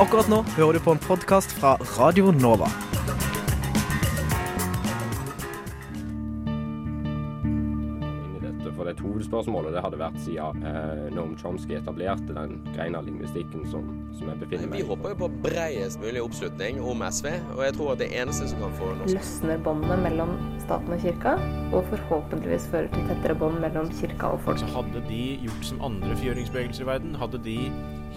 Akkurat nå hører du på en podkast fra Radio Nova. for det hovedspørsmålet det hadde vært siden eh, Noam Chomsky etablerte den greina lingvistikken som, som jeg befinner meg i. Vi håper jo på bredest mulig oppslutning om SV, og jeg tror at det eneste som kan få norsk løsner båndene mellom staten og kirka, og forhåpentligvis fører til tettere bånd mellom kirka og folk. Så hadde de gjort som andre fjøringsbevegelser i verden, hadde de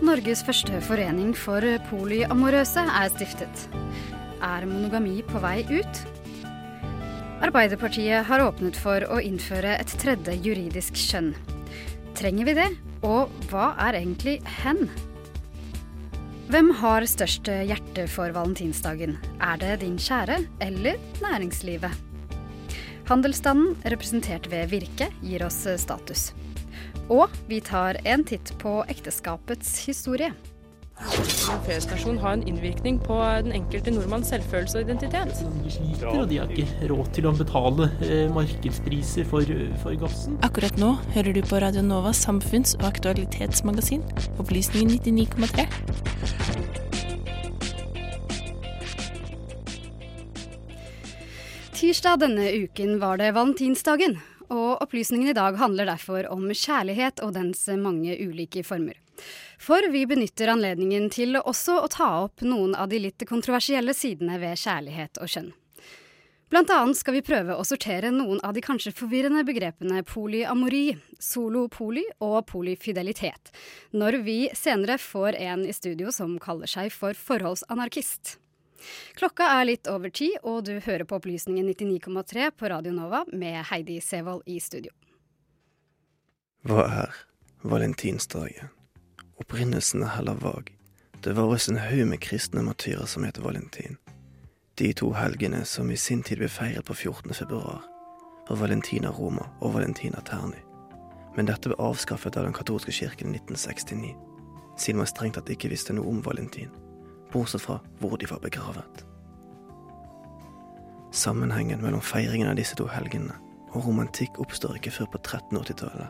Norges første forening for polyamorøse er stiftet. Er monogami på vei ut? Arbeiderpartiet har åpnet for å innføre et tredje juridisk kjønn. Trenger vi det? Og hva er egentlig hen? Hvem har størst hjerte for valentinsdagen? Er det din kjære eller næringslivet? Handelsstanden, representert ved Virke, gir oss status. Og vi tar en titt på ekteskapets historie. En feriestasjon har en innvirkning på den enkelte nordmanns selvfølelse og identitet. De sliter, og de har ikke råd til å betale eh, markedspriser for, for gassen. Akkurat nå hører du på Radio Novas samfunns- og aktualitetsmagasin, Opplysningen 99,3. Tirsdag denne uken var det valentinsdagen, og opplysningen i dag handler derfor om kjærlighet og dens mange ulike former. For vi benytter anledningen til også å ta opp noen av de litt kontroversielle sidene ved kjærlighet og kjønn. Blant annet skal vi prøve å sortere noen av de kanskje forvirrende begrepene polyamori, solopoly og polyfidelitet, når vi senere får en i studio som kaller seg for forholdsanarkist. Klokka er litt over ti, og du hører på Opplysningen 99,3 på Radio Nova med Heidi Sevold i studio. Hva er valentinsdagen? Opprinnelsen er heller vag. Det var også en haug med kristne martyrer som het Valentin. De to helgene som i sin tid ble feiret på 14. februar, var Valentina Roma og Valentina Terni. Men dette ble avskaffet av den katolske kirken i 1969, siden man strengt tatt ikke visste noe om Valentin, bortsett fra hvor de var begravet. Sammenhengen mellom feiringen av disse to helgene og romantikk oppstår ikke før på 1380-tallet,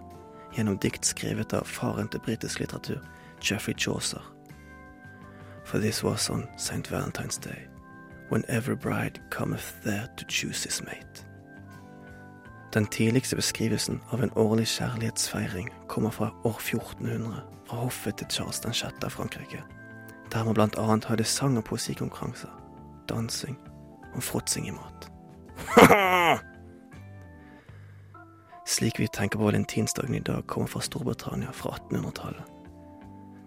gjennom dikt skrevet av faren til britisk litteratur, Jeffrey Chaucer. For this was on St. Valentine's Day, when every bride cometh there to choose his mate. Den tidligste beskrivelsen av en årlig kjærlighetsfeiring kommer fra år 1400, fra hoffet til Charles 6. av Frankrike, der man blant annet hadde sang- og poesikonkurranser, dansing og fråtsing i mat. Slik vi tenker på valentinsdagen i dag, kommer fra Storbritannia fra 1800-tallet.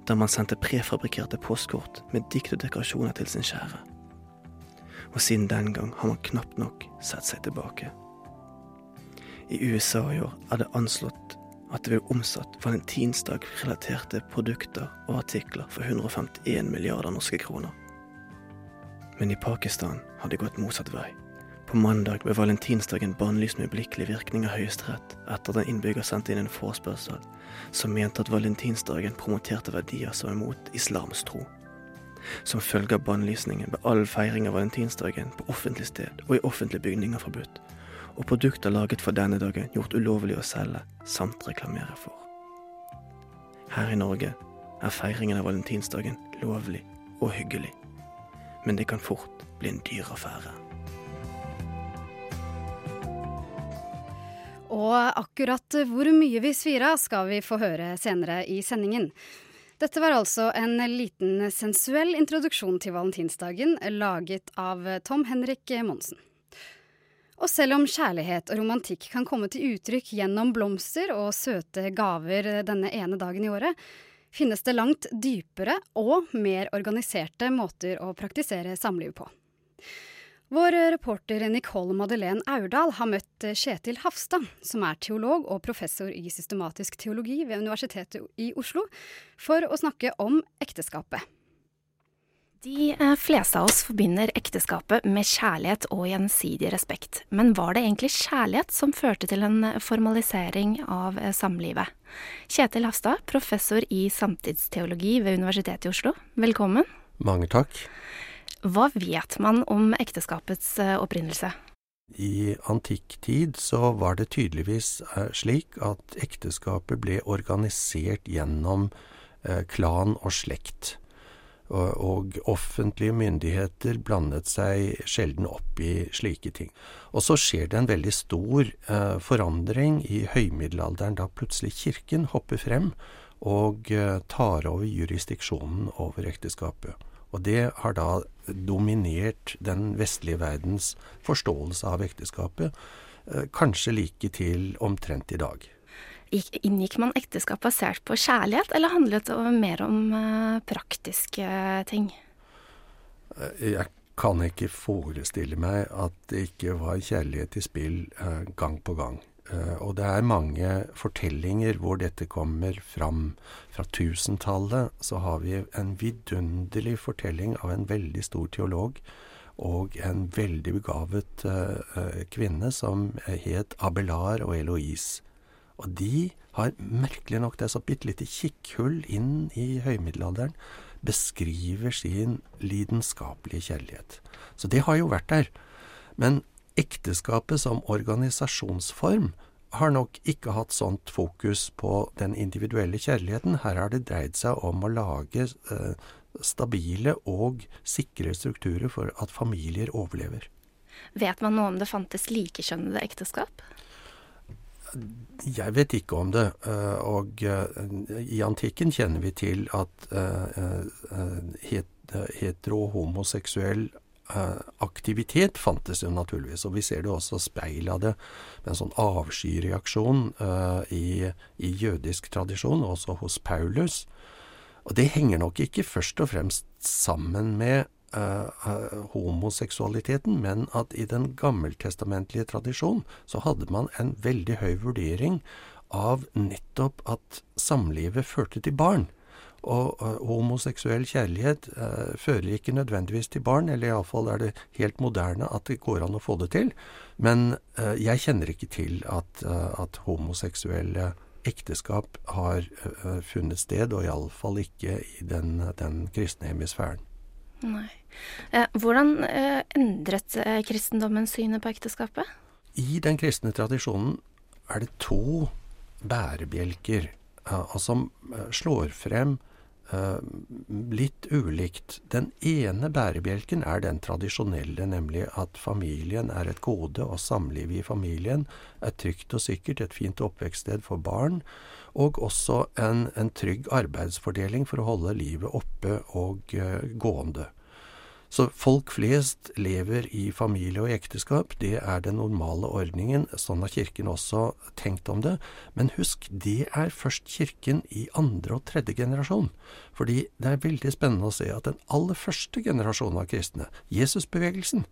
Der man sendte prefabrikkerte postkort med dikt og dekorasjoner til sin kjære. Og siden den gang har man knapt nok sett seg tilbake. I USA i år er det anslått at det ble omsatt valentinsdag-relaterte produkter og artikler for 151 milliarder norske kroner. Men i Pakistan har det gått motsatt vei. På mandag ble valentinsdagen bannlyst med øyeblikkelig virkning av Høyesterett etter at en innbygger sendte inn en forespørsel som mente at valentinsdagen promoterte verdier som er mot islams tro. Som følge av bannlysningen ble all feiring av valentinsdagen på offentlig sted og i offentlige bygninger forbudt, og produkter laget for denne dagen gjort ulovlig å selge samt reklamere for. Her i Norge er feiringen av valentinsdagen lovlig og hyggelig, men det kan fort bli en dyr affære. Og akkurat hvor mye vi svir skal vi få høre senere i sendingen. Dette var altså en liten sensuell introduksjon til valentinsdagen, laget av Tom Henrik Monsen. Og selv om kjærlighet og romantikk kan komme til uttrykk gjennom blomster og søte gaver denne ene dagen i året, finnes det langt dypere og mer organiserte måter å praktisere samliv på. Vår reporter Nicole Madeleine Aurdal har møtt Kjetil Hafstad, som er teolog og professor i systematisk teologi ved Universitetet i Oslo, for å snakke om ekteskapet. De eh, fleste av oss forbinder ekteskapet med kjærlighet og gjensidig respekt. Men var det egentlig kjærlighet som førte til en formalisering av eh, samlivet? Kjetil Hafstad, professor i samtidsteologi ved Universitetet i Oslo, velkommen. Mange takk. Hva vet man om ekteskapets eh, opprinnelse? I antikk tid så var det tydeligvis slik at ekteskapet ble organisert gjennom klan og slekt og offentlige myndigheter blandet seg sjelden opp i slike ting. Og så skjer det en veldig stor eh, forandring i høymiddelalderen, da plutselig kirken hopper frem og eh, tar over jurisdiksjonen over ekteskapet. Og det har da dominert den vestlige verdens forståelse av ekteskapet, eh, kanskje like til omtrent i dag. Inngikk man ekteskap basert på kjærlighet, eller handlet det mer om uh, praktiske ting? Eh, jeg kan ikke forestille meg at det ikke var kjærlighet i spill gang på gang. Og det er mange fortellinger hvor dette kommer fram. Fra tusentallet så har vi en vidunderlig fortelling av en veldig stor teolog og en veldig begavet kvinne som het Abelar og Eloise. Og de har merkelig nok det er så bitte lite kikkhull inn i høymiddelalderen, beskriver sin lidenskapelige kjærlighet. Så det har jo vært der. Men ekteskapet som organisasjonsform har nok ikke hatt sånt fokus på den individuelle kjærligheten. Her har det dreid seg om å lage eh, stabile og sikre strukturer for at familier overlever. Vet man noe om det fantes likekjønnede ekteskap? Jeg vet ikke om det. Eh, og eh, i antikken kjenner vi til at eh, hetero- og homoseksuell aktivitet fantes jo naturligvis. Og vi ser det også speil av det med en sånn avskyreaksjon i, i jødisk tradisjon, også hos Paulus. Og det henger nok ikke først og fremst sammen med homoseksualiteten, men at i den gammeltestamentlige tradisjonen så hadde man en veldig høy vurdering av nettopp at samlivet førte til barn. Og uh, homoseksuell kjærlighet uh, fører ikke nødvendigvis til barn, eller iallfall er det helt moderne at det går an å få det til. Men uh, jeg kjenner ikke til at, at homoseksuelle ekteskap har funnet sted, og iallfall ikke i den, den kristne hemisfæren. Nei. Eh, hvordan eh, endret eh, kristendommen synet på ekteskapet? I den kristne tradisjonen er det to bærebjelker som slår frem litt ulikt. Den ene bærebjelken er den tradisjonelle, nemlig at familien er et gode, og samlivet i familien er trygt og sikkert, et fint oppvekststed for barn, og også en, en trygg arbeidsfordeling for å holde livet oppe og uh, gående. Så folk flest lever i familie og ekteskap. Det er den normale ordningen. Sånn har Kirken også tenkt om det. Men husk, det er først Kirken i andre og tredje generasjon. Fordi det er veldig spennende å se at den aller første generasjonen av kristne, Jesusbevegelsen,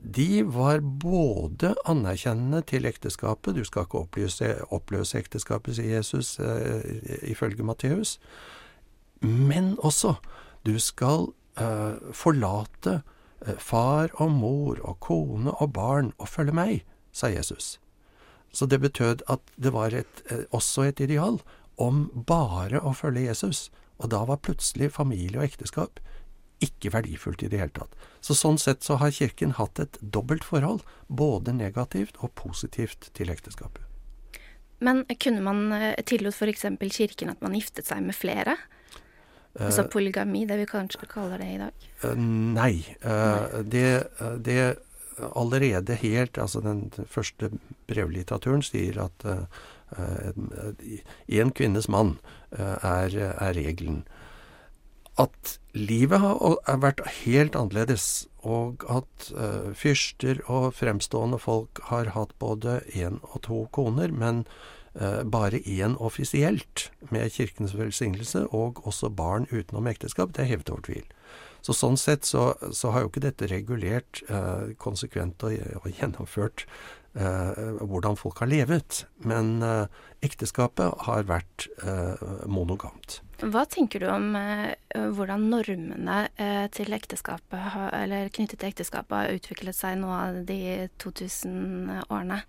de var både anerkjennende til ekteskapet Du skal ikke oppløse, oppløse ekteskapet, sier Jesus eh, ifølge Matteus. Men også du skal eh, forlate eh, far og mor og kone og barn og følge meg, sa Jesus. Så det betød at det var et, eh, også et ideal om bare å følge Jesus. Og da var plutselig familie og ekteskap ikke verdifullt i det hele tatt. Så sånn sett så har Kirken hatt et dobbelt forhold, både negativt og positivt til ekteskapet. Men kunne man eh, tillot f.eks. Kirken at man giftet seg med flere? Altså polygami, det vi kanskje kaller det i dag? Uh, nei. Det, det, allerede helt Altså den første brevlitteraturen sier at én kvinnes mann er, er, regelen. At livet har vært helt annerledes, og at fyrster og fremstående folk har hatt både én og to koner, men uh, bare én offisielt, med kirkens velsignelse, og også barn utenom ekteskap, det er hevet over tvil. Så Sånn sett så, så, har jo ikke dette regulert uh, konsekvent og, og, gjennomført hvordan folk har levet. Men ekteskapet har vært monogamt. Hva tenker du om eh, hvordan normene eh, til ekteskapet, eller knyttet til ekteskapet har utviklet seg nå av de 2000 årene?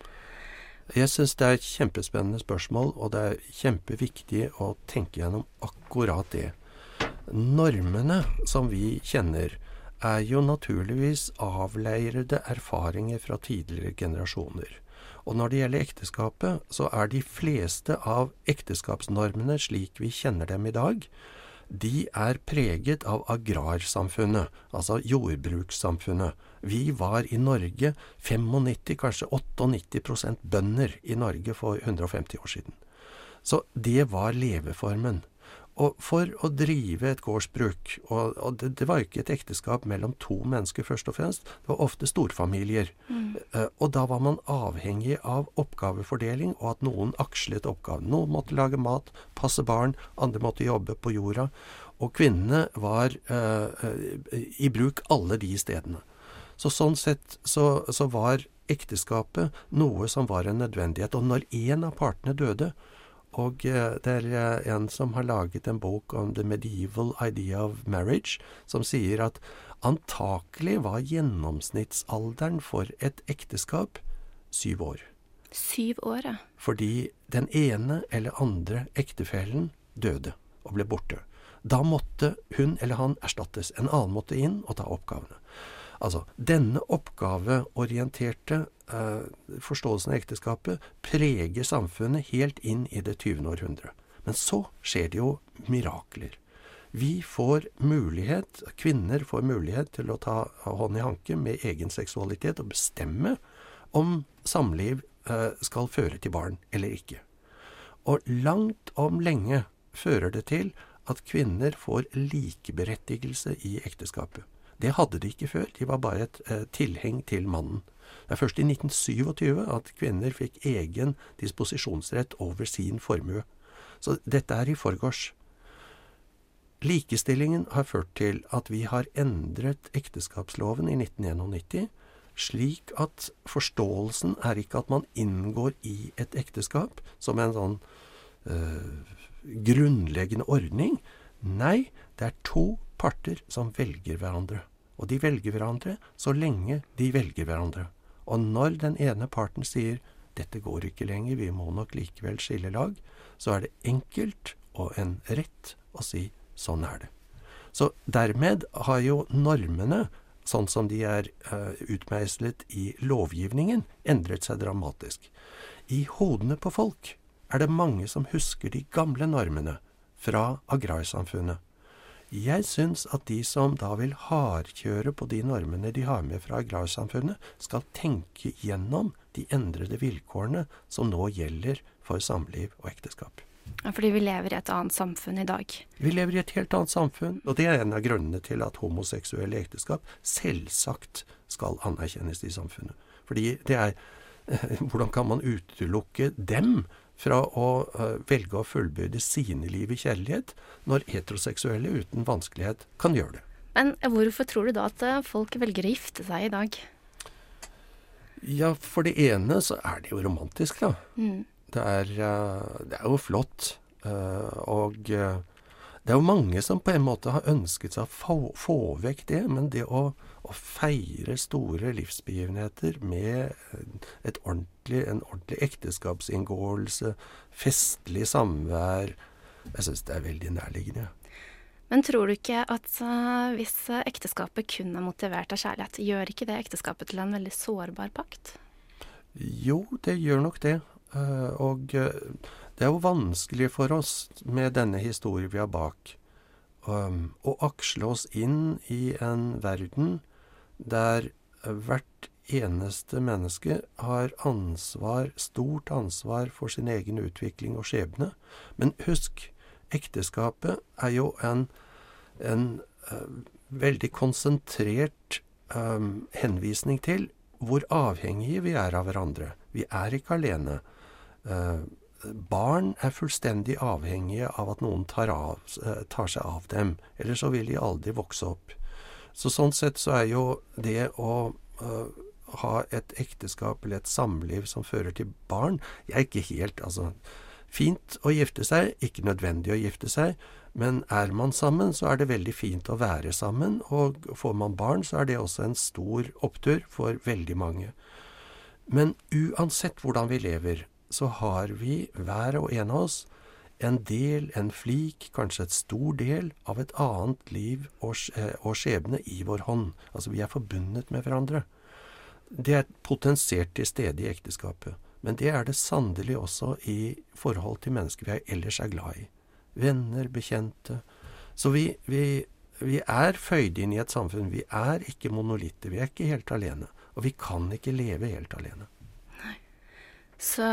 Jeg syns det er et kjempespennende spørsmål, og det er kjempeviktig å tenke gjennom akkurat det. Normene som vi kjenner, er jo naturligvis avleirede erfaringer fra tidligere generasjoner. Og når det gjelder ekteskapet, så er de fleste av ekteskapsnormene slik vi kjenner dem i dag, de er preget av agrarsamfunnet, altså jordbrukssamfunnet. Vi var i Norge 95, kanskje 98% bønder i Norge for 150 år siden. Så det var leveformen. Og for å drive et gårdsbruk Og, og det, det, var ikke et ekteskap mellom to mennesker, først og fremst. Det var ofte storfamilier. Mm. Uh, og da var man avhengig av oppgavefordeling, og at noen akslet oppgaven. Noen måtte lage mat, passe barn, andre måtte jobbe på jorda. Og kvinnene var uh, i bruk alle de stedene. Så sånn sett så, så var ekteskapet noe som var en nødvendighet. Og når én av partene døde, og eh, det er eh, en som har laget en bok om the medieval idea of marriage, som sier at antakelig var gjennomsnittsalderen for et ekteskap syv år. Syv år, ja. Fordi den ene eller andre ektefellen døde og ble borte. Da måtte hun eller han erstattes. En annen måtte inn og ta oppgavene. Altså, denne oppgaveorienterte eh, forståelsen av ekteskapet preger samfunnet helt inn i det 20. århundre. Men så skjer det jo mirakler. Vi får mulighet, kvinner får mulighet til å ta hånd i hanke med egen seksualitet og bestemme om samliv eh, skal føre til barn eller ikke. Og langt om lenge fører det til at kvinner får likeberettigelse i ekteskapet. Det hadde de ikke før. De var bare et eh, tilheng til mannen. Det er først i 1927 at kvinner fikk egen disposisjonsrett over sin formue. Så dette er i forgårs. Likestillingen har ført til at vi har endret ekteskapsloven i 1991 slik at forståelsen er ikke at man inngår i et ekteskap som en sånn øh, grunnleggende ordning. Nei, det er to parter som velger hverandre. Og de velger hverandre så lenge de velger hverandre. Og når den ene parten sier 'dette går ikke lenger, vi må nok likevel skille lag', så er det enkelt og en rett å si 'sånn er det'. Så dermed har jo normene, sånn som de er uh, utmeislet i lovgivningen, endret seg dramatisk. I hodene på folk er det mange som husker de gamle normene fra agrarsamfunnet. Jeg syns at de som da vil hardkjøre på de normene de har med fra agrarsamfunnet, skal tenke gjennom de endrede vilkårene som nå gjelder for samliv og ekteskap. Fordi vi lever i et annet samfunn i dag. Vi lever i et helt annet samfunn, og det er en av grunnene til at homoseksuelle ekteskap selvsagt skal anerkjennes i samfunnet. Fordi det er Hvordan kan man utelukke dem fra å uh, velge å fullbyrde sine liv i kjærlighet, når heteroseksuelle uten vanskelighet kan gjøre det. Men hvorfor tror du da at eh, folk velger å gifte seg i dag? Ja, for det ene så er det jo romantisk, da. Mm. Det, er, det, er, jo flott. Og det er jo mange som på en måte har ønsket seg å få, få vekk det, men det å å feire store livsbegivenheter med ordentlig, en ordentlig ekteskapsinngåelse, festlig samvær Jeg syns det er veldig nærliggende. Men tror du ikke at uh, hvis ekteskapet kun er motivert av kjærlighet, gjør ikke det ekteskapet til en veldig sårbar pakt? Jo, det gjør nok det. Uh, og det er jo vanskelig for oss med denne historien vi har bak, um, å aksle oss inn i en verden der hvert eneste menneske har ansvar, stort ansvar for sin egen utvikling og skjebne. Men husk, ekteskapet er jo en, en uh, veldig konsentrert um, henvisning til hvor avhengige vi er av hverandre. Vi er ikke alene. Uh, barn er fullstendig avhengige av at noen tar, av, tar seg av dem, ellers så vil de aldri vokse opp. Så sånn sett så er jo det å, ha et ekteskap eller et samliv som fører til barn. Jeg er ikke helt Altså, fint å gifte seg, ikke nødvendig å gifte seg. Men er man sammen, så er det veldig fint å være sammen. Og får man barn, så er det også en stor opptur for veldig mange. Men uansett hvordan vi lever, så har vi, hver og en av oss, en del, en flik, kanskje et stor del, av et annet liv og, og skjebne i vår hånd. Altså vi er forbundet med hverandre. Det er potensiert til stede i ekteskapet. Men det er det sannelig også i forhold til mennesker vi ellers er glad i. Venner, bekjente. Så vi, vi, vi er føyd inn i et samfunn. Vi er ikke monolitter. Vi er ikke helt alene. Og vi kan ikke leve helt alene. Nei. Så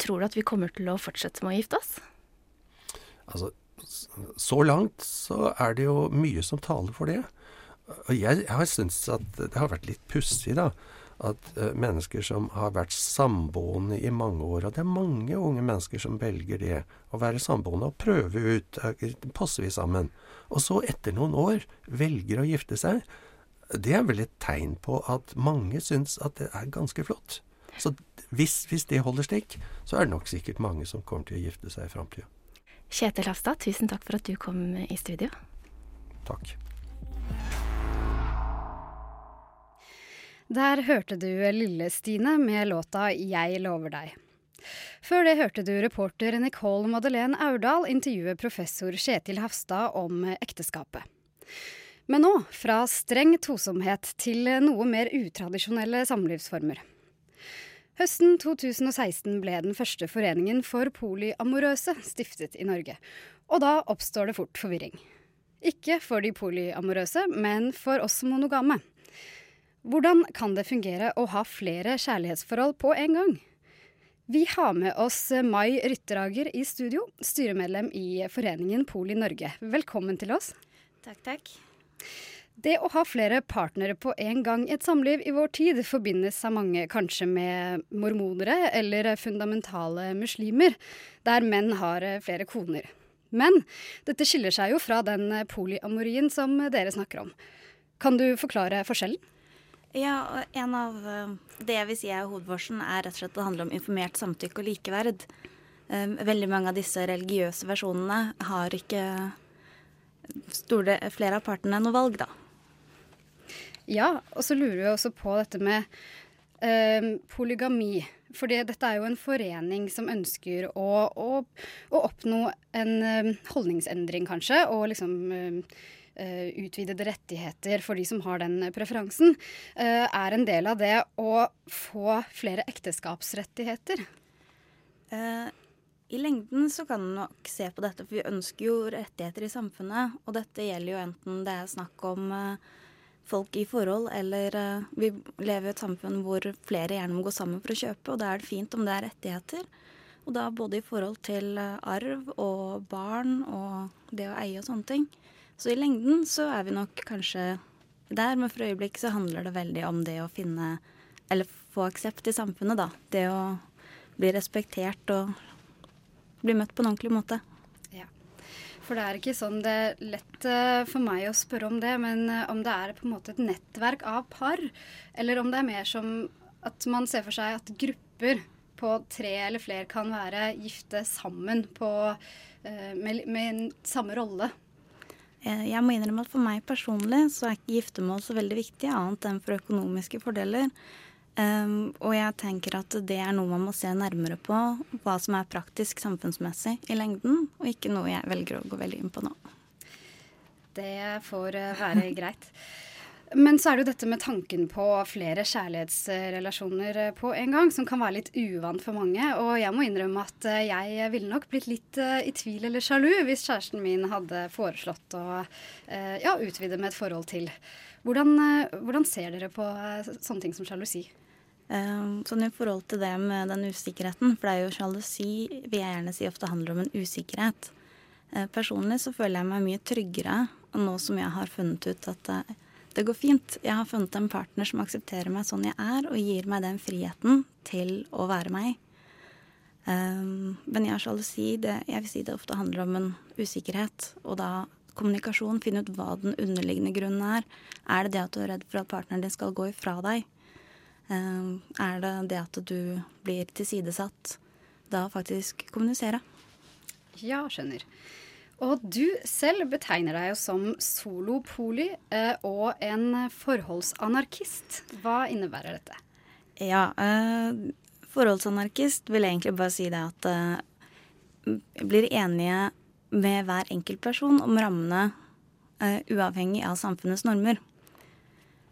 tror du at vi kommer til å fortsette med å gifte oss? Altså, så langt så er det jo mye som taler for det. Og jeg, har syntes at det har vært litt pussig, da at uh, mennesker som har vært samboende i mange år Og det er mange unge mennesker som velger det, å være samboende og prøve ut uh, Passer vi sammen? Og så, etter noen år, velger å gifte seg. Det er vel et tegn på at mange syns at det er ganske flott. Så hvis, hvis det holder stikk, så er det nok sikkert mange som kommer til å gifte seg i framtida. Kjetil Hafstad, tusen takk for at du kom i studio. Takk. Der hørte du Lille-Stine med låta 'Jeg lover deg'. Før det hørte du reporter Nicole Madeleine Aurdal intervjue professor Kjetil Hafstad om ekteskapet. Men nå fra streng tosomhet til noe mer utradisjonelle samlivsformer. Høsten 2016 ble den første foreningen for polyamorøse stiftet i Norge. Og da oppstår det fort forvirring. Ikke for de polyamorøse, men for oss monogame. Hvordan kan det fungere å ha flere kjærlighetsforhold på en gang? Vi har med oss Mai Rytterager i studio, styremedlem i Foreningen Poli Norge. Velkommen til oss. Takk, takk. Det å ha flere partnere på en gang i et samliv i vår tid forbindes av mange kanskje med mormonere eller fundamentale muslimer, der menn har flere koner. Men dette skiller seg jo fra den polyamorien som dere snakker om. Kan du forklare forskjellen? Ja, en av eh, det jeg vil si er hovedforskjellen, er rett og slett at det handler om informert samtykke og likeverd. Eh, veldig mange av disse religiøse versjonene har ikke store, flere av partene noe valg, da. Ja, og så lurer vi også på dette med eh, polygami. Fordi dette er jo en forening som ønsker å, å, å oppnå en eh, holdningsendring, kanskje, og liksom eh, uh, utvidede rettigheter for de som har den preferansen, uh, er en del av det å få flere ekteskapsrettigheter? Uh, I lengden så kan du nok se på dette, for vi ønsker jo rettigheter i samfunnet. Og dette gjelder jo enten det er snakk om folk i forhold, eller vi lever i et samfunn hvor flere gjerne må gå sammen for å kjøpe, og da er det fint om det er rettigheter. Og da både i forhold til arv og barn og det å eie og sånne ting. Så i lengden så er vi nok kanskje der, men for øyeblikket så handler det veldig om det å finne Eller få aksept i samfunnet, da. Det å bli respektert og bli møtt på en ordentlig måte. For det er ikke sånn det er lett eh, for meg å spørre om det, men eh, om det er på en måte et nettverk av par, eller om det er mer som at man ser for seg at grupper på tre eller flere kan være gifte sammen på, eh, med, med samme rolle. Jeg må innrømme at for meg personlig så er ikke giftermål så veldig viktig, annet enn for økonomiske fordeler. Um, og jeg tenker at det er noe man må se nærmere på, hva som er praktisk samfunnsmessig i lengden, og ikke noe jeg velger å gå veldig inn på nå. Det får eh, være greit. Men så er det jo dette med tanken på flere kjærlighetsrelasjoner eh, på en gang, som kan være litt uvant for mange. Og jeg må innrømme at eh, jeg ville nok blitt litt i tvil eller sjalu hvis kjæresten min hadde foreslått å ja, utvide med et forhold til. Hvordan, uh, hvordan ser dere på sånne ting som sjalusi? Um, sånn I forhold til det med den usikkerheten, for det er jo sjalusi vil jeg gjerne si ofte handler om en usikkerhet. personlig så føler jeg meg mye tryggere nå som jeg har funnet ut at det går fint. Jeg har funnet en partner som aksepterer meg sånn jeg er, og gir meg den friheten til å være meg. Um, men jeg, har det, jeg vil si det ofte handler om en usikkerhet. Og da kommunikasjon, finne ut hva den underliggende grunnen er. Er det det at du er redd for at partneren din skal gå ifra deg? Eh, er det det at du blir tilsidesatt, da faktisk kommunisere. Ja, skjønner. Og du selv betegner deg jo som solopoli eh, og en forholdsanarkist. Hva innebærer dette? Ja, eh, forholdsanarkist vil egentlig bare si det at eh, blir enige med hver enkeltperson om rammene uh, uavhengig av samfunnets normer.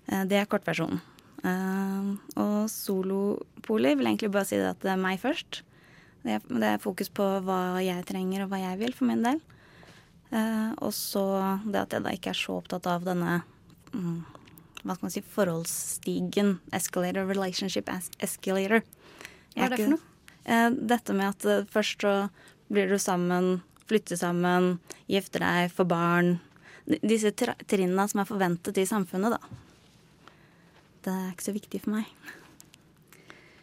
Uh, det er kortversjonen. Eh, og solopoli vil egentlig bare si det at det er meg først. Det er, det er fokus på hva jeg trenger og hva jeg vil for min del. Og så det at jeg da ikke er så opptatt av denne um, hva skal man si, forholdsstigen. Escalator, relationship escalator. Hva er det for noe? Dette med at først så blir du sammen, flytter sammen, gifte deg, få barn. Disse trinna som er forventet i samfunnet, da. Det er ikke så viktig for meg.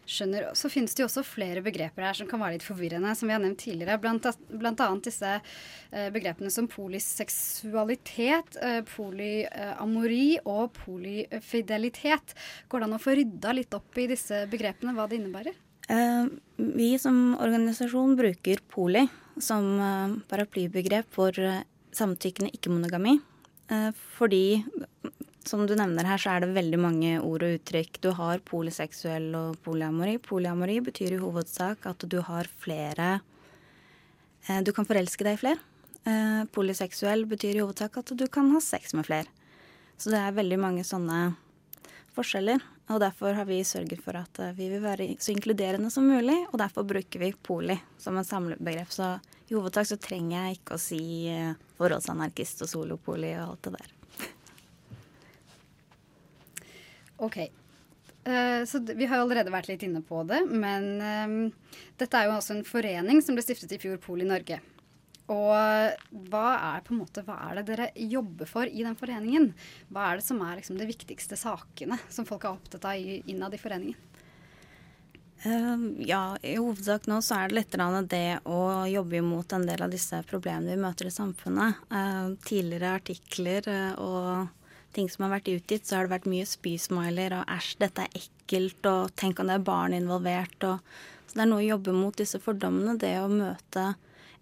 Skjønner. Så finnes det jo også flere begreper her som kan være litt forvirrende, som vi har nevnt tidligere. Blant, blant annet disse eh, begrepene som poliseksualitet, eh, polyamori og polyfidelitet. Går det an å få rydda litt opp i disse begrepene, hva det innebærer? Eh, vi som organisasjon bruker poli som eh, paraplybegrep for eh, samtykkende ikke-monogami. Eh, fordi, som du nevner her, så er det veldig mange ord og uttrykk. Du har poliseksuell og polyamori. Polyamori betyr i hovedsak at du har flere Du kan forelske deg i flere. Poliseksuell betyr i hovedsak at du kan ha sex med flere. Så det er veldig mange sånne forskjeller. Og derfor har vi sørget for at eh, vi vil være så inkluderende som mulig, og derfor bruker vi poli som et samlebegrep. Så i hovedsak så trenger jeg ikke å si eh, forholdsanarkist og solopoli og alt det der. Ok. Eh, så vi har allerede vært litt inne på det, men eh, dette er jo også en forening som ble stiftet i fjor, Pol i Norge. Og hva er, måte, hva er det dere jobber for i den foreningen? Hva er det som er liksom, de viktigste sakene som folk er opptatt av innad i foreningen? Eh, ja, i hovedsak nå så er det litt det å jobbe imot en del av disse problemene vi møter i samfunnet. Uh, tidligere artikler eh, og ting som har vært utgitt, så har det vært mye spysmiler og æsj, dette er ekkelt, og tenk om det er barn involvert. Og, så det er noe å jobbe mot disse fordommene, det å møte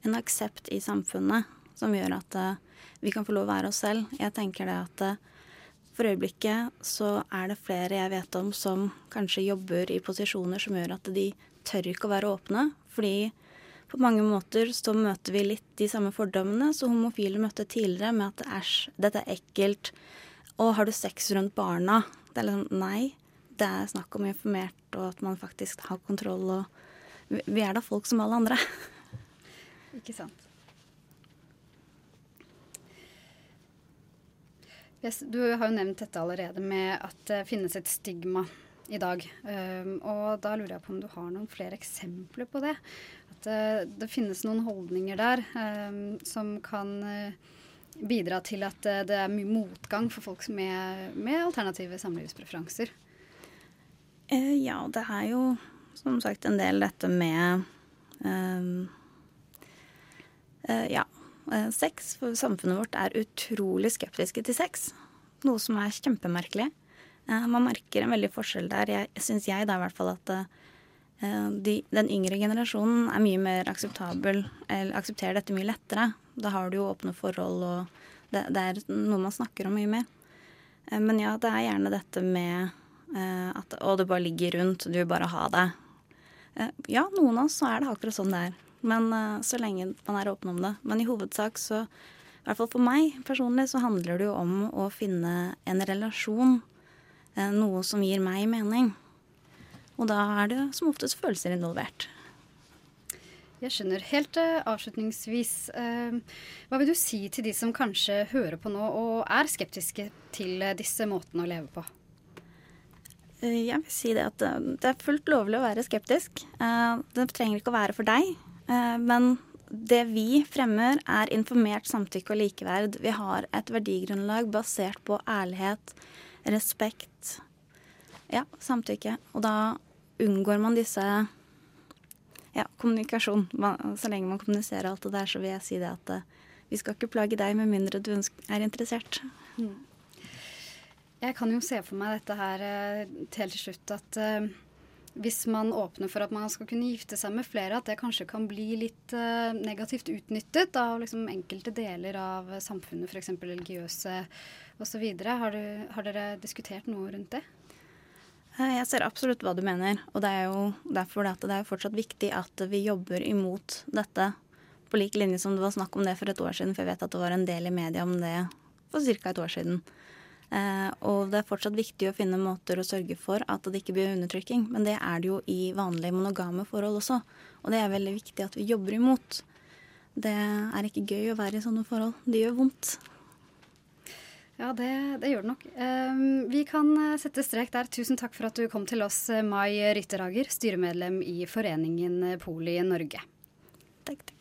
en aksept i samfunnet som gjør at eh, vi kan få lov å være oss selv. Jeg tenker det at eh, for øyeblikket så er det flere jeg vet om som kanskje jobber i posisjoner som gjør at de tør ikke å være åpne. Fordi på mange måter så møter vi litt de samme fordommene som homofile møtte tidligere, med at æsj, dette er ekkelt. Og har du sex rundt barna? Det er liksom nei. Det er snakk om informert, og at man faktisk har kontroll. Og vi- er da folk som alle andre. Ikke sant. Du har jo nevnt dette allerede med at det finnes et stigma i dag. Um, og da lurer jeg på om du har noen flere eksempler på det? At eh, det finnes noen holdninger der um, som kan eh, bidra til at eh, det er mye motgang for folk med, med alternative samlivspreferanser. Eh, ja, det er jo som sagt en del dette med ehm, eh, Ja. eh, sex. For samfunnet vårt er utrolig skeptiske til sex. Noe som er kjempemerkelig. Eh, man merker en veldig forskjell der. Jeg syns jeg da i hvert fall at eh, de, den yngre generasjonen er mye mer akseptabel, eller aksepterer dette mye lettere. Da har du jo åpne forhold, og det, det er noe man snakker om mye mer. Eh, Men ja, det er gjerne dette med eh, at å, det bare ligger rundt, du vil bare ha det. Eh, ja, noen av oss så er det akkurat sånn det er. Men eh, så lenge man er åpen om det. Men i hovedsak så, i hvert fall for meg personlig, så handler det jo om å finne en relasjon. eh, Noe som gir meg mening. Og da er det som oftest følelser involvert. Jeg skjønner. Helt uh, avslutningsvis, uh, hva vil du si til de som kanskje hører på nå og er skeptiske til uh, disse måtene å leve på? Jeg vil si det at det er fullt lovlig å være skeptisk. Det trenger ikke å være for deg. Eh, Men det vi fremmer, er informert samtykke og likeverd. Vi har et verdigrunnlag basert på ærlighet, respekt, ja, samtykke. Og da unngår man disse ja, kommunikasjon. Så lenge man kommuniserer alt det der, så vil jeg si det at eh, vi skal ikke plage deg med mindre du er interessert. Jeg kan jo se for meg dette her eh, helt til slutt at hvis man åpner for at man skal kunne gifte seg med flere, at det kanskje kan bli litt uh, negativt utnyttet av liksom, enkelte deler av samfunnet, f.eks. religiøse osv. Har, du, har dere diskutert noe rundt det? Jeg ser absolutt hva du mener, og det er jo derfor det, det er fortsatt viktig at vi jobber imot dette på lik linje som det var snakk om det for et år siden, for jeg vet at det var en del i media om det for ca. et år siden. Eh, og det er fortsatt viktig å finne måter å sørge for at det ikke blir undertrykking. Men det er det jo i vanlige monogame forhold også. Og det er veldig viktig at vi jobber imot. Det er ikke gøy å være i sånne forhold. Det gjør vondt. Ja, det, det gjør det nok. Um, vi kan eh, sette strek der. Tusen takk for at du kom til oss, eh, Mai Rytterager, styremedlem i Foreningen Poli Norge. Takk, takk.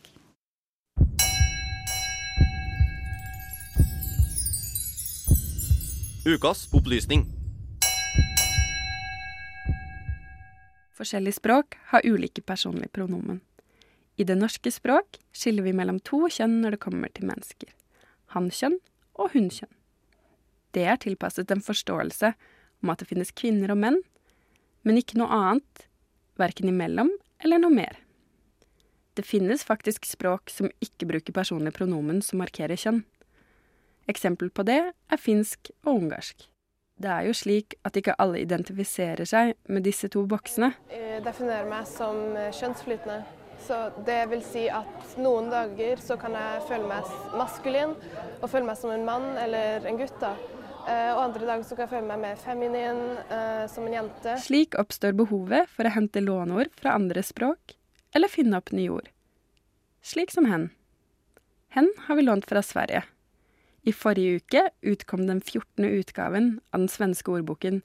Ukas opplysning. Forskjellige språk har ulike personlige pronomen. I det norske språk skiller vi mellom to kjønn når det kommer til mennesker. Hannkjønn og hunnkjønn. Det er tilpasset en forståelse om at det finnes kvinner og menn, men ikke noe annet, verken imellom eller noe mer. Det finnes faktisk språk som ikke bruker personlige pronomen som markerer kjønn. Eksempel på det er finsk og ungarsk. Det er jo slik at ikke alle identifiserer seg med disse to boksene. Jeg definerer meg som kjønnsflytende. Så det vil si at noen dager så kan jeg føle meg maskulin og føle meg som en mann eller en gutt. da. Eh, og andre dager så kan jeg føle meg mer feminin, eh, som en jente. Slik oppstår behovet for å hente låneord fra andre språk, eller finne opp nye ord. Slik som hen. Hen har vi lånt fra Sverige. I forrige uke utkom den 14. utgaven av den svenske ordboken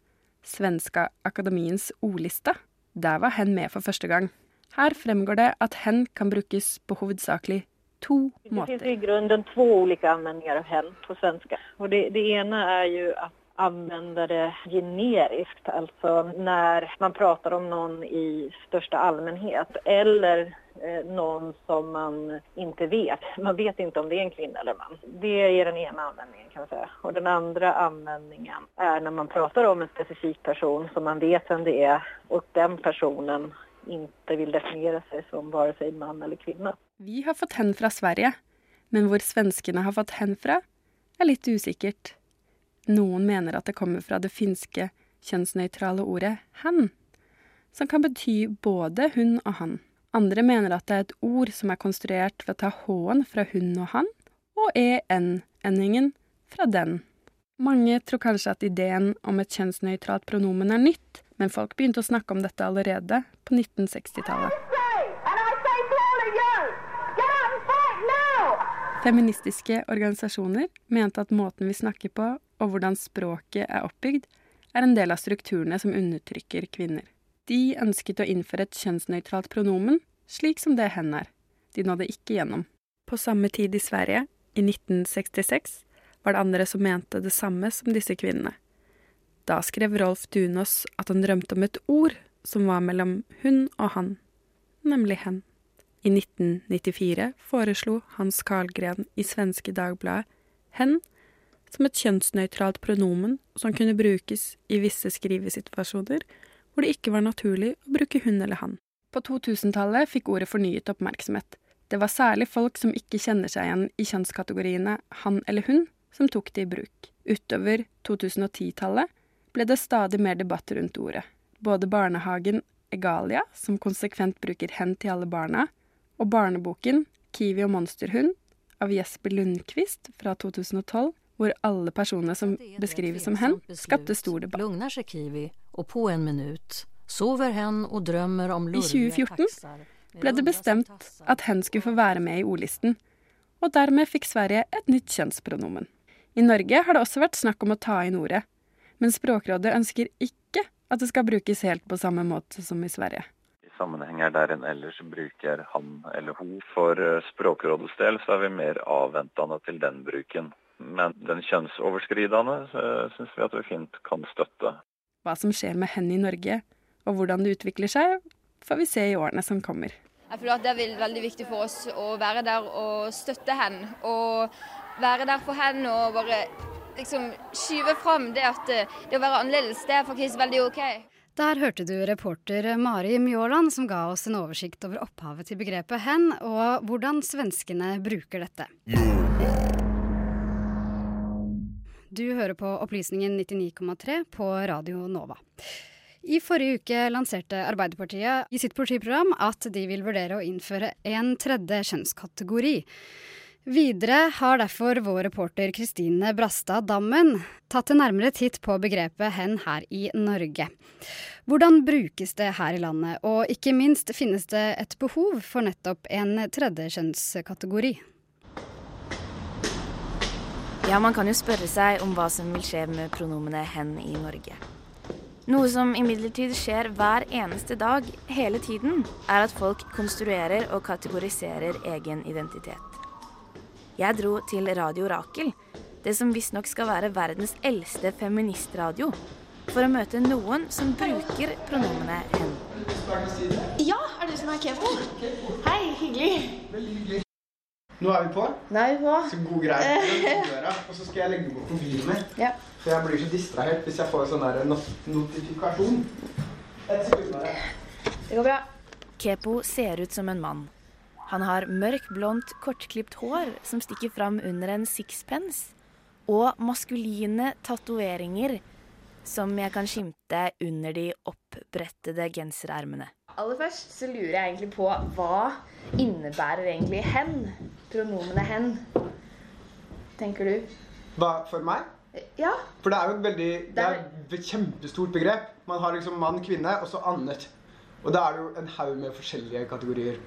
Svenska Akademiens ordliste. Der var hen med for første gang. Her fremgår det at hen kan brukes på hovedsakelig to måter. Det finnes i grunnen to ulike anvendinger av hen på svenske. Og det, det ene er jo at anvende det generisk, altså når man prater om noen i største allmennhet, eller eh, noen som man ikke vet. Man vet ikke om det er en kvinne eller mann. Det er den ene anvendingen. kan man säga. Og den andre anvendingen er når man prater om en specifik person som man vet hvem det er, og den personen ikke vil definiera seg som verken mann eller kvinne. Vi har fått hen fra Sverige, men hvor svenskene har fått hen fra, er litt usikkert. Noen mener at det kommer fra det finske kjønnsnøytrale ordet hen, som kan bety både hun og han. Andre mener at det er et ord som er konstruert ved å ta h-en fra hun og han, og en-endingen fra den. Mange tror kanskje at ideen om et kjønnsnøytralt pronomen er nytt, men folk begynte å snakke om dette allerede på 1960-tallet. Feministiske organisasjoner mente at måten vi snakker på, og hvordan språket er oppbygd, er en del av strukturene som undertrykker kvinner. De ønsket å innføre et kjønnsnøytralt pronomen, slik som det hen er. De nådde ikke gjennom. På samme tid i Sverige, i 1966, var det andre som mente det samme som disse kvinnene. Da skrev Rolf Dunås at han drømte om et ord som var mellom hun og han, nemlig hen. I 1994 foreslo Hans Karlgren i svenske Dagbladet hen som et kjønnsnøytralt pronomen som kunne brukes i visse skrivesituasjoner hvor det ikke var naturlig å bruke hun eller han. På 2000-tallet fikk ordet fornyet oppmerksomhet. Det var særlig folk som ikke kjenner seg igjen i kjønnskategoriene han eller hun, som tok det i bruk. Utover 2010-tallet ble det stadig mer debatt rundt ordet. Både barnehagen Egalia, som konsekvent bruker hen til alle barna, og barneboken Kiwi og monsterhund av Jesper Lundqvist fra 2012 hvor alle personer som beskrives som hen, skapte stor debatt. Og på en minutt sover hen og drømmer om I 2014 ble det bestemt at hen skulle få være med i ordlisten, og dermed fikk Sverige et nytt kjønnspronomen. I Norge har det også vært snakk om å ta inn ordet, men Språkrådet ønsker ikke at det skal brukes helt på samme måte som i Sverige. I sammenhenger der en ellers bruker han eller hun. For eh, Språkrådets del så er vi mer avventende til den bruken. Men den kjønnsoverskridende uh, syns vi at vi fint kan støtte. Hva som skjer med hen i Norge, og hvordan det utvikler seg, får vi se i årene som kommer. Jeg føler at Det er veldig viktig for oss å være der og støtte hen. Og være der for hen og bare liksom skyve fram det at det, det å være annerledes, det er faktisk veldig OK. Der hørte du reporter Mari Mjåland som ga oss en oversikt over opphavet til begrepet hen, og hvordan svenskene bruker dette. Du hører på Opplysningen 99,3 på Radio Nova. I forrige uke lanserte Arbeiderpartiet i sitt partiprogram at de vil vurdere å innføre en tredje kjønnskategori. Videre har derfor vår reporter Kristine Brastad Dammen tatt en nærmere titt på begrepet hen her i Norge. Hvordan brukes det her i landet, og ikke minst finnes det et behov for nettopp en tredje kjønnskategori? Ja, man kan jo spørre seg om hva som vil skje med pronomene hen i Norge. Noe som imidlertid skjer hver eneste dag, hele tiden, er at folk konstruerer og kategoriserer egen identitet. Jeg dro til Radio Rakel, det som visstnok skal være verdens eldste feministradio, for å møte noen som bruker pronomene hen. Ja, er det du som er Kevo? Hei, hyggelig. Nå er vi på. Nå er vi på. Så god greie. Døra, og så skal jeg legge bort mobilen min. Ja. For jeg blir så distrahert hvis jeg får sånn der notifikasjon. Et sekund bare. Det går bra. Kepo ser ut som en mann. Han har mørk, blondt, kortklipt hår som stikker fram under en sixpence, og maskuline tatoveringer som jeg kan skimte under de oppbrettede genserermene. Aller først så lurer jeg egentlig på hva innebærer egentlig hen? Pronomene hen. Tenker du? Hva, for meg? Ja. For det er jo et veldig Det er et kjempestort begrep. Man har liksom mann, kvinne, og så annet. Og da er det jo en haug med forskjellige kategorier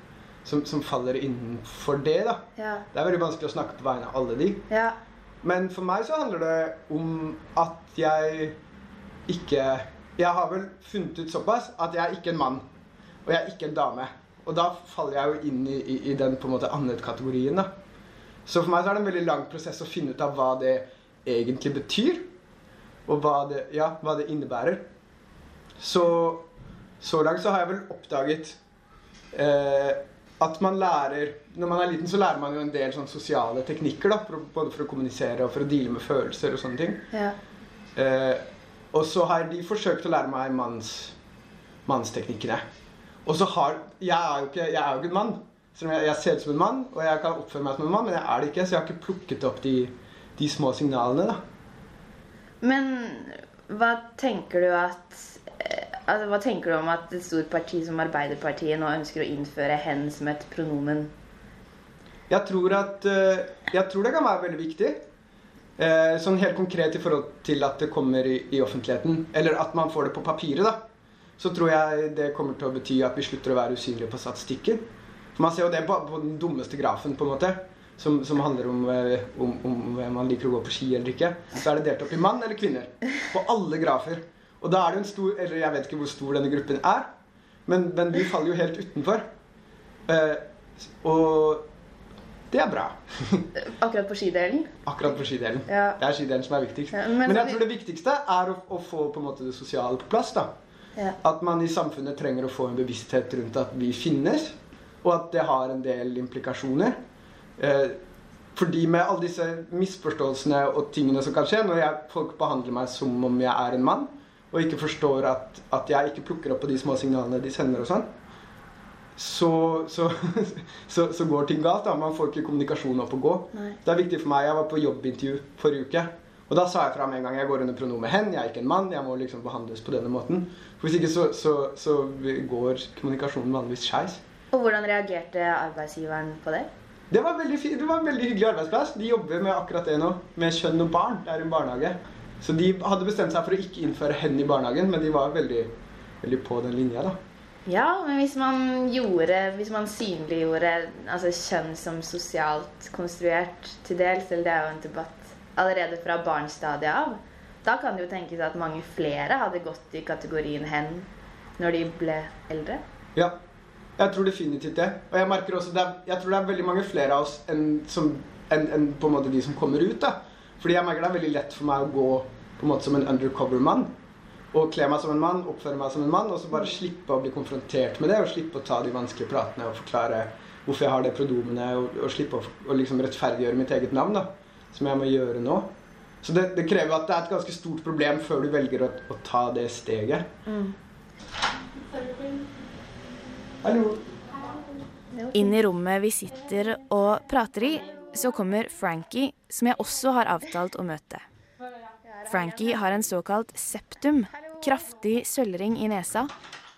som, som, faller innenfor det, da. Ja. Det er veldig vanskelig å snakke på vegne av alle de. Ja. Men for meg så handler det om at jeg ikke Jeg har vel funnet ut såpass at jeg er ikke en mann. Og jeg er ikke en dame. Og da faller jeg jo inn i, i, i den på en måte annet-kategorien. da. Så for meg så er det en veldig lang prosess å finne ut av hva det egentlig betyr. Og hva det, ja, hva det innebærer. Så så langt så har jeg vel oppdaget eh, at man lærer Når man er liten, så lærer man jo en del sånn sosiale teknikker. da, for, Både for å kommunisere og for å deale med følelser og sånne ting. Ja. Eh, og så har de forsøkt å lære meg manns, mannsteknikkene. Og så har Jeg er jo ikke, jeg er jo ikke en mann. Selv om jeg, jeg ser ut som en mann, og jeg kan oppføre meg som en mann, men jeg er det ikke. Så jeg har ikke plukket opp de, de små signalene, da. Men hva tenker du at eh, altså, Hva tenker du om at et stort parti som Arbeiderpartiet nå ønsker å innføre hen som et pronomen? Jeg tror at eh, Jeg tror det kan være veldig viktig. Eh, sånn helt konkret i forhold til at det kommer i, i offentligheten. Eller at man får det på papiret, da. Så tror jeg det kommer til å bety at vi slutter å være usynlige på statistikken. For man ser jo det på, på den dummeste grafen, på en måte. Som, som handler om, om, om, om man liker å gå på ski eller ikke. Så er det delt opp i mann eller kvinner. På alle grafer. Og da er det en stor Eller jeg vet ikke hvor stor denne gruppen er, men, men vi faller jo helt utenfor. Eh, og det er bra. Akkurat på skidelen? Akkurat på skidelen. Ja. Det er skidelen som er viktigst. Ja, men, men jeg tror det viktigste er å, å få på en måte det sosiale på plass. da. Ja. At man i samfunnet trenger å få en bevissthet rundt at vi finnes, og at det har en del implikasjoner. Eh, fordi med alle disse misforståelsene og tingene som kan skje, når jeg, folk behandler meg som om jeg er en mann, og ikke forstår at, at jeg ikke plukker opp på de små signalene de sender og sånn, så, så, så, så går ting galt. da. Man får ikke kommunikasjonen opp å gå. Nei. Det er viktig for meg. Jeg var på jobbintervju forrige uke. Og da sa jeg fra med en gang jeg går under pronomet hen. Jeg er ikke en mann. Jeg må liksom behandles på denne måten. For Hvis ikke så, så, så går kommunikasjonen vanligvis skeis. Og hvordan reagerte arbeidsgiveren på det? Det var, veldig det var en veldig hyggelig arbeidsplass. De jobber med akkurat det nå. Med kjønn og barn. Det er en barnehage. Så de hadde bestemt seg for å ikke innføre hen i barnehagen, men de var veldig, veldig på den linja, da. Ja, men hvis man gjorde, hvis man synliggjorde altså kjønn som sosialt konstruert til dels, eller det er jo en debatt allerede fra barnsstadiet av, da kan det jo tenkes at mange flere hadde gått i kategorien hen når de ble eldre. Ja, jeg tror definitivt det. Og jeg merker også det er, jeg tror det er veldig mange flere av oss enn som- enn- enn på en måte de som kommer ut. da. Fordi jeg merker det er veldig lett for meg å gå på en måte som en undercover-mann. Og kle meg som en mann, oppføre meg som en mann, og så bare slippe å bli konfrontert med det. Og slippe å ta de vanskelige pratene og forklare hvorfor jeg har det pronomenet. Og, og slippe å, og liksom rettferdiggjøre mitt eget navn, da. Som jeg må gjøre nå. Så det, det krever at det er et ganske stort problem før du velger å, å ta det steget. Mm. Hallo. Inn i rommet vi sitter og prater i, så kommer Frankie, som jeg også har avtalt å møte. Frankie har en såkalt septum, kraftig sølvring i nesa,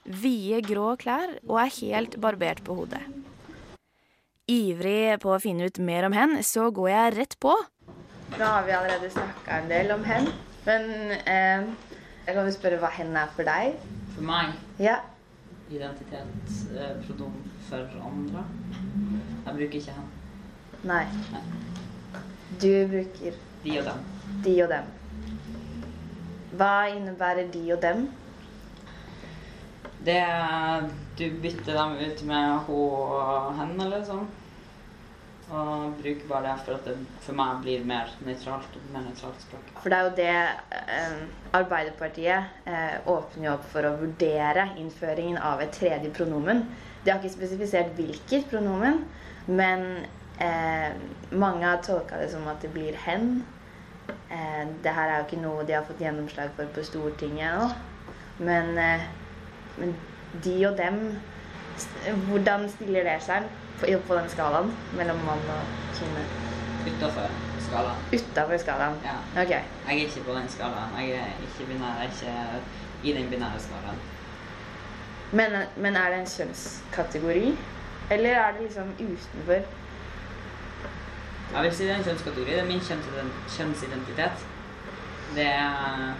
vide grå klær og er helt barbert på hodet. Ivrig på å finne ut mer om hen, så går jeg rett på. Nå har vi allerede snakka en del om hen, men eh, jeg kan jo spørre hva hen er for deg? For meg? Ja. Identitet, eh, pronom for andre. Jeg bruker ikke hen. Nei. Nei. Du bruker De og dem. de og dem. Hva innebærer de og dem? Det Du bytter dem ut med hun og henne, liksom. Og bruker bare det for at det for meg blir mer nøytralt. Mer nøytralt språk. For det er jo det eh, Arbeiderpartiet eh, åpner jo opp for å vurdere innføringen av et tredje pronomen. De har ikke spesifisert hvilket pronomen, men eh, mange har tolka det som at det blir hen. Eh, det her er jo ikke noe de har fått gjennomslag for på Stortinget nå. Men, eh, men de og dem Hvordan stiller det seg på, på den skalaen mellom mann og kvinne? Utafor skalaen. Utafor skalaen? Ja. Ok. Jeg er ikke på den skalaen. Jeg er ikke binær. Jeg er ikke i den binære skalaen. Men, men er det en kjønnskategori? Eller er det liksom utenfor? Jeg vil si det er en kjønnskategori. Det er min kjønnsidentitet. Det er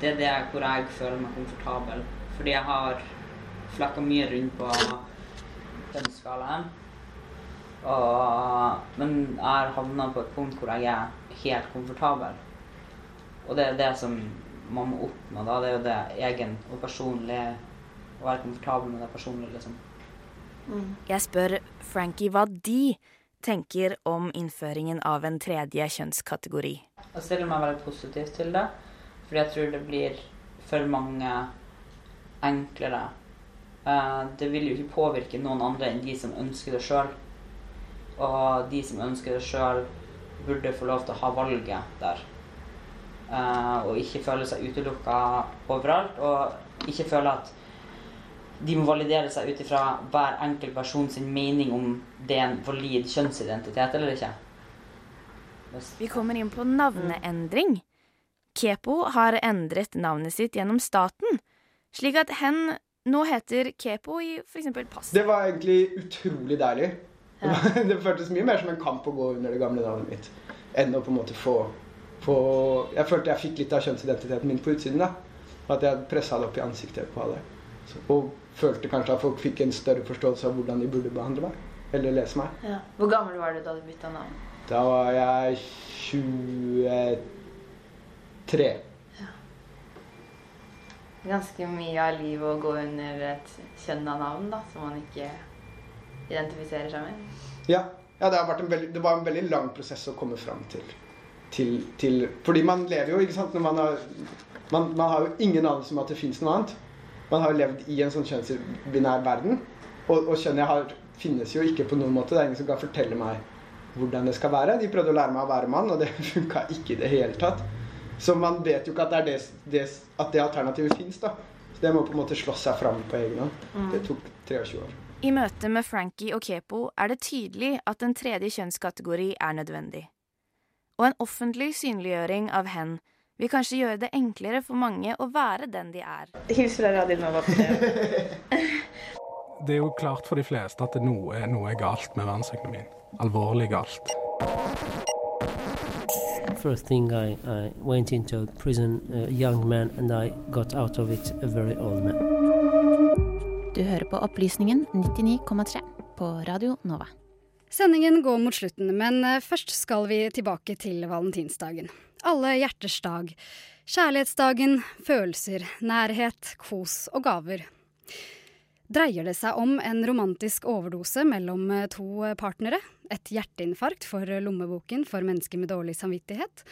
Det er det hvor jeg føler meg komfortabel. Fordi jeg har flakka mye rundt på kjønnsskalaen. Og, men jeg har havna på et punkt hvor jeg er helt komfortabel. Og det er det som man må oppnå da. Det er jo det egen og personlig Å være komfortabel med det personlige, liksom. Jeg spør Frankie hva de tenker om innføringen av en tredje kjønnskategori. Jeg stiller meg veldig positivt til det, fordi jeg tror det blir for mange enklere. Eh, Det vil jo ikke påvirke noen andre enn de som ønsker det sjøl. Og de som ønsker det sjøl, burde få lov til å ha valget der. Eh, Og ikke føle seg utelukka overalt, og ikke føle at de må validere seg ut ifra hver enkelt person sin mening om det er en valid kjønnsidentitet eller ikke. Vi kommer inn på navneendring. Kepo har endret navnet sitt gjennom staten, slik at hen nå heter Kepo i f.eks. pass. Det var egentlig utrolig deilig. Det, det føltes mye mer som en kamp å gå under det gamle navnet mitt enn å på en måte få, få Jeg følte jeg fikk litt av kjønnsidentiteten min på utsiden. da. At jeg pressa det opp i ansiktet på alle. Så, og følte kanskje at folk fikk en større forståelse av hvordan de burde behandle meg. Eller lese meg. Ja. Hvor gammel var du da du bytta navn? Da var jeg 23. Ganske mye av livet å gå under et kjønn av navn da, som man ikke identifiserer seg med. Ja, ja det, veldig, det var en veldig lang prosess å komme fram til. til, til fordi man lever jo, ikke sant man har, man, man har jo ingen anelse om at det fins noe annet. Man har jo levd i en sånn kjønnsbinær verden. Og, og kjønnet har, finnes jo ikke på noen måte. Det er ingen som kan fortelle meg hvordan det skal være. De prøvde å lære meg å være mann, og det funka ikke i det hele tatt. Så man vet jo ikke at det, er det, det, at det alternativet fins. Så det må på en måte slåss seg fram på egen hånd. Mm. Det tok 23 år. I møte med Frankie og Kepo er det tydelig at en tredje kjønnskategori er nødvendig. Og en offentlig synliggjøring av hen vil kanskje gjøre det enklere for mange å være den de er. Hils fra Radionova på det. Det er jo klart for de fleste at noe, noe er galt med verdensøkonomien. Alvorlig galt. First thing I, I went into prison a young man and I got out of it a very old man. Du hører på Opplysningen 99,3 på Radio Nova. Sendingen går mot slutten, men eh, først skal vi tilbake til valentinsdagen. Alle hjerters dag. Kjærlighetsdagen, følelser, nærhet, kos og gaver. Dreier det seg om en romantisk overdose mellom eh, to partnere? Et hjerteinfarkt for lommeboken for mennesker med dårlig samvittighet?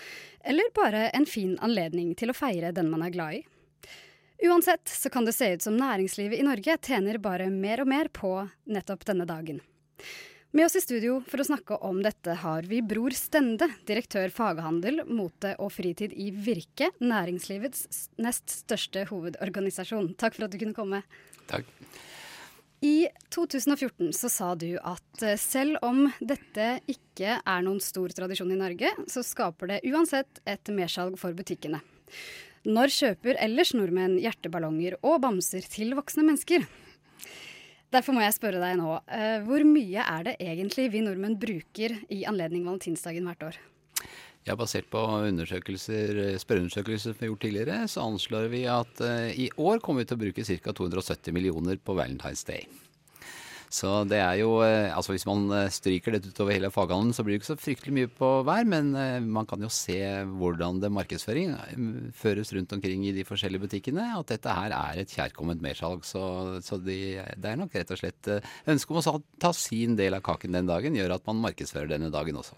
Eller bare en fin anledning til å feire den man er glad i? Uansett så kan det se ut som næringslivet i Norge tjener bare mer og mer på nettopp denne dagen. Med oss i studio for å snakke om dette har vi Bror Stende, direktør faghandel, mote og fritid i Virke, næringslivets nest største hovedorganisasjon. Takk for at du kunne komme. Takk. I 2014 så sa du at eh, selv om dette ikke er noen stor tradisjon i Norge, så skaper det uansett et mersalg for butikkene. Når kjøper ellers nordmenn hjerteballonger og bamser til voksne mennesker? Derfor må jeg spørre deg nå, eh, hvor mye er det egentlig vi nordmenn bruker i anledning valentinsdagen hvert år? Ja, Basert på undersøkelser, spørreundersøkelser vi har gjort tidligere, så anslår vi at uh, i år kommer vi til å bruke ca. 270 millioner på Valentine's Day. Så det er jo eh, Altså hvis man eh, stryker dette utover hele faghandelen, så blir det ikke så fryktelig mye på hver, men eh, man kan jo se hvordan det markedsføring eh, føres rundt omkring i de forskjellige butikkene, at dette her er et kjærkomment mersalg. Så, så de, det er nok rett og slett eh, ønsket om å ta sin del av kaken den dagen, gjør at man markedsfører denne dagen også.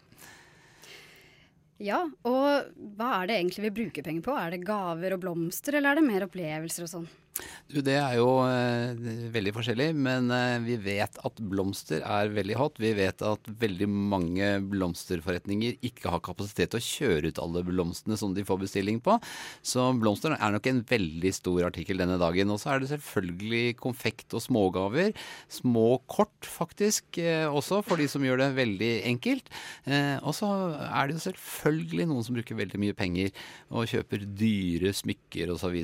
Ja, og hva er det egentlig vi bruker penger på? Er det gaver og blomster, eller er det mer opplevelser og sånn? Du, det er jo eh, veldig forskjellig, men eh, vi vet at blomster er veldig hot. Vi vet at veldig mange blomsterforretninger ikke har kapasitet til å kjøre ut alle blomstene som de får bestilling på. Så blomster er nok en veldig stor artikkel denne dagen. Og så er det selvfølgelig konfekt og smågaver. Små kort, faktisk, eh, også for de som gjør det veldig enkelt. Eh, og så er det jo selvfølgelig noen som bruker veldig mye penger og kjøper dyre smykker osv.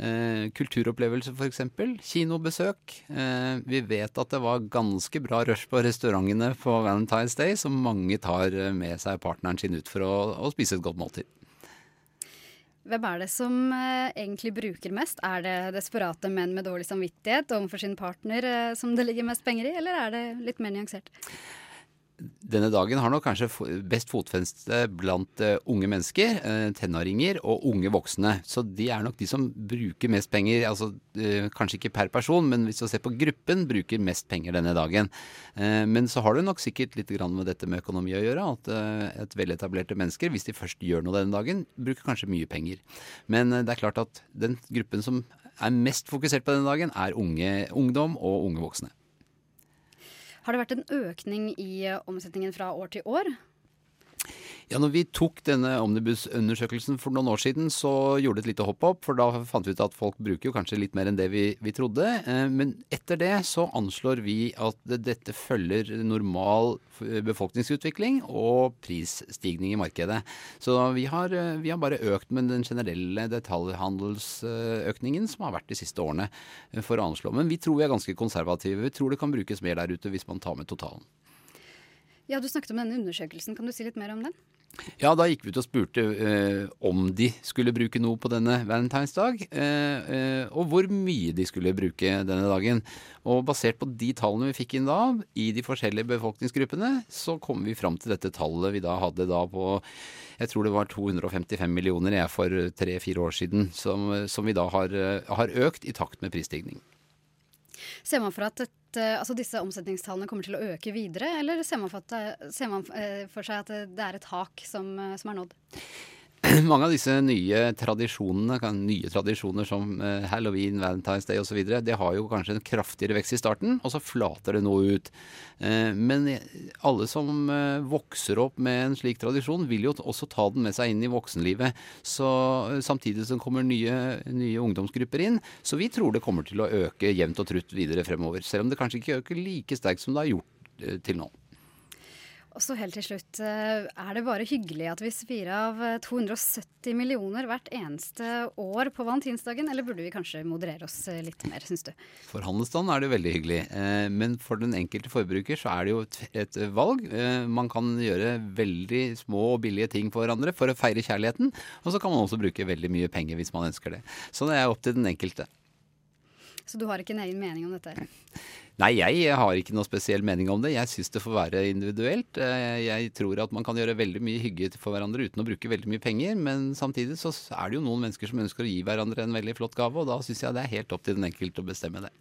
Eh, kulturopplevelser f.eks. Kinobesøk. Eh, vi vet at det var ganske bra rush på restaurantene på Valentine's Day, så mange tar eh, med seg partneren sin ut for å, å spise et godt måltid. Hvem er det som eh, egentlig bruker mest? Er det desperate menn med dårlig samvittighet overfor sin partner eh, som det ligger mest penger i, eller er det litt mer nyansert? Denne dagen har nok kanskje best fotfeste blant eh, unge mennesker, eh, tenåringer og unge voksne. Så de er nok de som bruker mest penger. Altså eh, kanskje ikke per person, men hvis du ser på gruppen, bruker mest penger denne dagen. Men så har det nok sikkert litt med dette med økonomi å gjøre. At et veletablerte mennesker, hvis de først gjør noe denne dagen, bruker kanskje mye penger. Men det er klart at den gruppen som er mest fokusert på denne dagen, er unge, ungdom og unge voksne. Har det vært en økning i eh, omsetningen fra år til år? Ja, når vi tok denne omnibusundersøkelsen for noen år siden, så gjorde det et lite hopp opp, for da fant vi ut at folk bruker jo kanskje litt mer enn det vi, vi trodde. Eh, Men etter det så anslår vi at dette følger normal befolkningsutvikling og prisstigning i markedet. Så vi har, eh, vi har bare økt med den generelle detaljhandelsøkningen som har vært de siste årene eh, for å anslå. Men vi tror vi er ganske konservative. Vi tror det kan brukes mer der ute hvis man tar med totalen. Ja, Du snakket om denne undersøkelsen. Kan du si litt mer om den? Ja, da gikk vi ut og spurte eh, om de skulle bruke noe på denne valentinsdag, eh, eh, og hvor mye de skulle bruke denne dagen. Og basert på de tallene vi fikk inn da, i de forskjellige befolkningsgruppene, så kom vi fram til dette tallet vi da hadde da på jeg tror det var 255 millioner jeg for tre-fire år siden, som, som vi da har, eh, har økt i takt med prisstigning. Ser man for at dette, altså disse omsetningstallene kommer til å øke videre, eller ser man for, at, ser man eh, for seg at det er et tak som, eh, som er nådd? Mange av disse nye tradisjonene, nye tradisjoner som eh, halloween, Valentine's Day osv., det har jo kanskje en kraftigere vekst i starten, og så flater det nå ut. Eh, Men alle som eh, vokser opp med en slik tradisjon, vil jo også ta den med seg inn i voksenlivet. Så Samtidig som kommer nye, nye ungdomsgrupper inn. Så vi tror det kommer til å øke jevnt og trutt videre fremover. Selv om det kanskje ikke øker like sterkt som det har gjort til nå. Og så helt til slutt, eh, er det bare hyggelig at vi svir av eh, 270 millioner hvert eneste år på valentinsdagen, eller burde vi kanskje moderere oss eh, litt mer, syns du? For handelsstanden er det veldig hyggelig, eh, men for den enkelte forbruker så er det jo et, valg. Eh, Man kan gjøre veldig små og billige ting for hverandre for å feire kjærligheten, og så kan man også bruke veldig mye penger hvis man ønsker det. Så det er opp til den enkelte. Så du har ikke en egen mening om dette? Nei, jeg har ikke noe spesiell mening om det. Jeg syns det får være individuelt. Eh, Jeg tror at man kan gjøre veldig mye hygge for hverandre uten å bruke veldig mye penger, men samtidig så er det jo noen mennesker som ønsker å gi hverandre en veldig flott gave, og da syns jeg det er helt opp til den enkelte å bestemme det.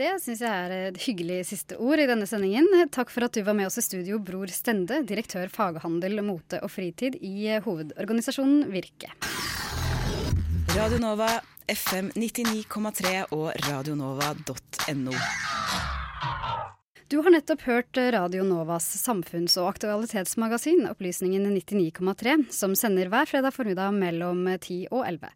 Det syns jeg er et hyggelig siste ord i denne sendingen. Takk for at du var med oss i studio, Bror Stende, direktør faghandel, mote og fritid i hovedorganisasjonen Virke. Radio Nova, FM 99,3 og radionova.no. Du har nettopp hørt Radio Novas samfunns- og aktualitetsmagasin Opplysningen 99,3, som sender hver fredag formiddag mellom 10 og 11.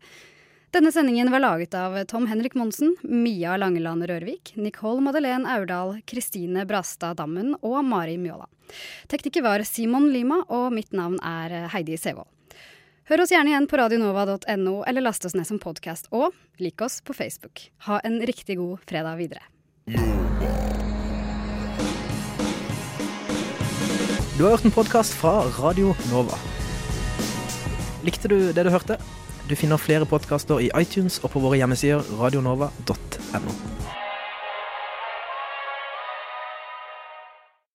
Denne sendingen var laget av Tom Henrik Monsen, Mia Langeland Rørvik, Nicole Madeleine Aurdal, Kristine Brastad Dammen og Mari Mjåla. Tekniker var Simon Lima, og mitt navn er Heidi Sevold. Hør oss gjerne igjen på radionova.no, eller last oss ned som podkast, og lik oss på Facebook. Ha en riktig god fredag videre. Du har hørt en podkast fra Radio Nova. Likte du det du hørte? Du finner flere podkaster i iTunes og på våre hjemmesider radionova.no.